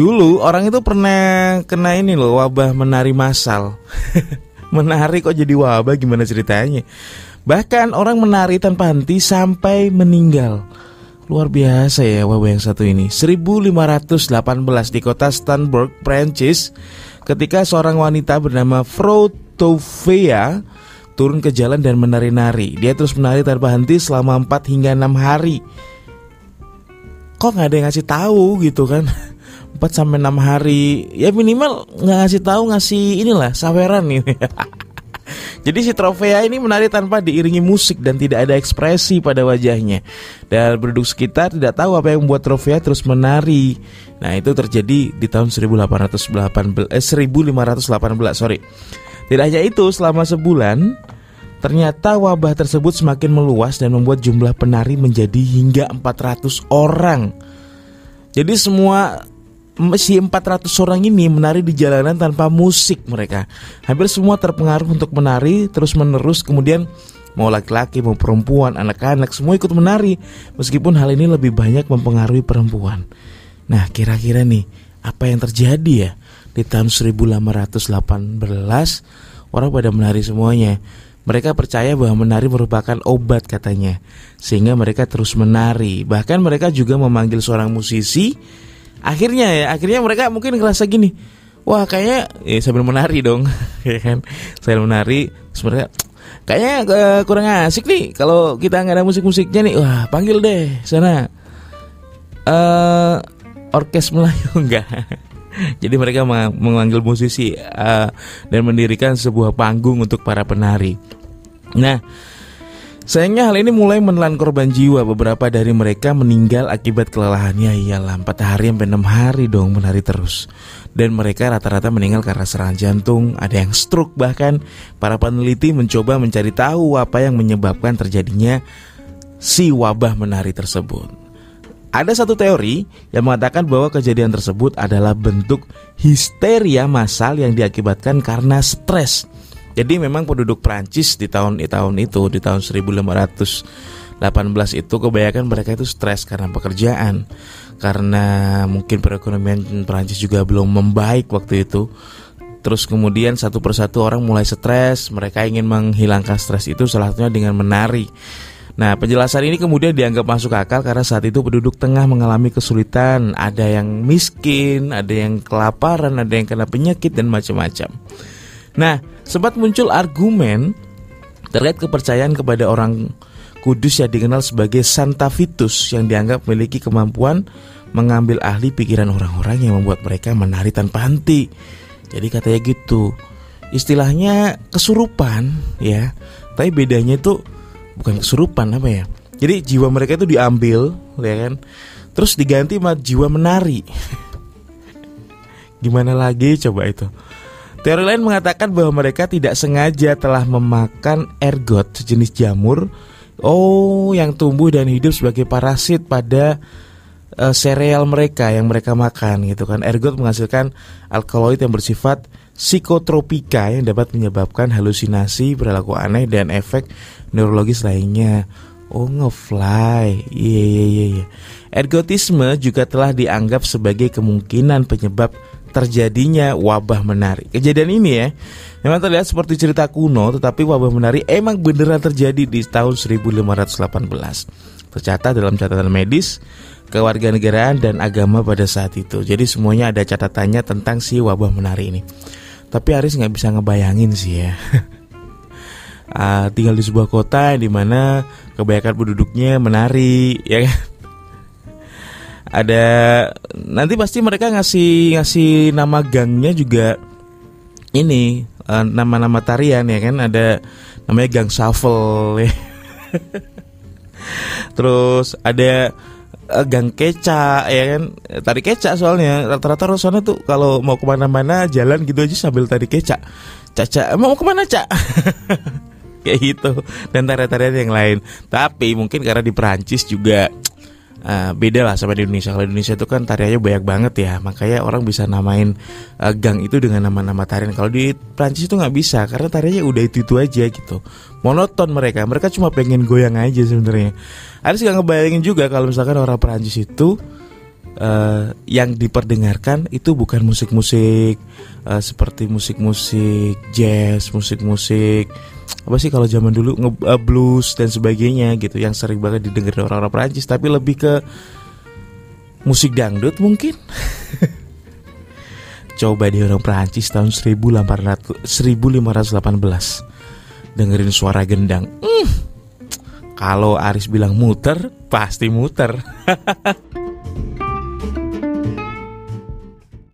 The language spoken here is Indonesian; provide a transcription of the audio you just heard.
Dulu orang itu pernah kena ini loh wabah menari massal. menari kok jadi wabah gimana ceritanya? Bahkan orang menari tanpa henti sampai meninggal. Luar biasa ya wabah yang satu ini 1518 di kota Stanburg, Prancis Ketika seorang wanita bernama Frotovea turun ke jalan dan menari-nari. Dia terus menari tanpa henti selama 4 hingga 6 hari. Kok nggak ada yang ngasih tahu gitu kan? 4 sampai 6 hari. Ya minimal nggak ngasih tahu ngasih inilah saweran ini. Jadi si Trofea ini menari tanpa diiringi musik dan tidak ada ekspresi pada wajahnya. Dan penduduk sekitar tidak tahu apa yang membuat Trofea terus menari. Nah itu terjadi di tahun 1818, eh, 1518 sorry. Tidak hanya itu, selama sebulan ternyata wabah tersebut semakin meluas dan membuat jumlah penari menjadi hingga 400 orang. Jadi semua si 400 orang ini menari di jalanan tanpa musik mereka. Hampir semua terpengaruh untuk menari terus menerus kemudian mau laki-laki mau perempuan, anak-anak semua ikut menari meskipun hal ini lebih banyak mempengaruhi perempuan. Nah, kira-kira nih apa yang terjadi ya? di tahun 1818 orang pada menari semuanya. Mereka percaya bahwa menari merupakan obat katanya, sehingga mereka terus menari. Bahkan mereka juga memanggil seorang musisi. Akhirnya ya, akhirnya mereka mungkin ngerasa gini, wah kayaknya ya sambil menari dong, ya kan? Saya menari, sebenarnya kayaknya uh, kurang asik nih kalau kita nggak ada musik-musiknya nih. Wah panggil deh sana. Uh, orkes Melayu enggak Jadi mereka memanggil musisi uh, dan mendirikan sebuah panggung untuk para penari. Nah, sayangnya hal ini mulai menelan korban jiwa. Beberapa dari mereka meninggal akibat kelelahannya. Iyalah, 4 hari sampai 6 hari dong menari terus. Dan mereka rata-rata meninggal karena serangan jantung, ada yang stroke bahkan. Para peneliti mencoba mencari tahu apa yang menyebabkan terjadinya si wabah menari tersebut. Ada satu teori yang mengatakan bahwa kejadian tersebut adalah bentuk histeria massal yang diakibatkan karena stres. Jadi memang penduduk Prancis di tahun di tahun itu di tahun 1518 itu kebanyakan mereka itu stres karena pekerjaan, karena mungkin perekonomian Prancis juga belum membaik waktu itu. Terus kemudian satu persatu orang mulai stres, mereka ingin menghilangkan stres itu salah satunya dengan menari. Nah, penjelasan ini kemudian dianggap masuk akal karena saat itu penduduk tengah mengalami kesulitan, ada yang miskin, ada yang kelaparan, ada yang kena penyakit dan macam-macam. Nah, sempat muncul argumen terkait kepercayaan kepada orang kudus yang dikenal sebagai Santa Vitus yang dianggap memiliki kemampuan mengambil ahli pikiran orang-orang yang membuat mereka menari tanpa henti. Jadi katanya gitu. Istilahnya kesurupan ya. Tapi bedanya itu bukan kesurupan apa ya jadi jiwa mereka itu diambil ya kan terus diganti sama jiwa menari gimana lagi coba itu teori lain mengatakan bahwa mereka tidak sengaja telah memakan ergot sejenis jamur oh yang tumbuh dan hidup sebagai parasit pada uh, sereal mereka yang mereka makan gitu kan ergot menghasilkan alkaloid yang bersifat psikotropika yang dapat menyebabkan halusinasi, perilaku aneh dan efek neurologis lainnya. Oh ngefly, iya iya iya. iya. Ergotisme juga telah dianggap sebagai kemungkinan penyebab terjadinya wabah menari. Kejadian ini ya, memang terlihat seperti cerita kuno, tetapi wabah menari emang beneran terjadi di tahun 1518. Tercatat dalam catatan medis, kewarganegaraan dan agama pada saat itu. Jadi semuanya ada catatannya tentang si wabah menari ini. Tapi Aris nggak bisa ngebayangin sih ya. uh, tinggal di sebuah kota di mana kebanyakan penduduknya menari, ya kan? Ada nanti pasti mereka ngasih ngasih nama gangnya juga ini nama nama-nama tarian ya kan? Ada namanya gang shuffle ya. Terus ada uh, gang keca ya kan? Tari keca soalnya rata-rata rosona tuh kalau mau ke mana-mana jalan gitu aja sambil tari keca. Caca mau ke mana cak? Kayak gitu. Dan tarian-tarian yang lain. Tapi mungkin karena di Perancis juga uh, beda lah sama di Indonesia. Kalau Indonesia itu kan tariannya banyak banget ya. Makanya orang bisa namain uh, gang itu dengan nama-nama tarian. Kalau di Perancis itu nggak bisa karena tariannya udah itu itu aja gitu. Monoton mereka. Mereka cuma pengen goyang aja sebenarnya. Ada sih ngebayangin juga kalau misalkan orang Perancis itu uh, yang diperdengarkan itu bukan musik-musik uh, seperti musik-musik jazz, musik-musik apa sih kalau zaman dulu nge uh, blues dan sebagainya gitu yang sering banget didengar orang-orang Prancis tapi lebih ke musik dangdut mungkin. Coba di orang Prancis tahun 1800, 1518 dengerin suara gendang. Mm. Kalau Aris bilang muter, pasti muter.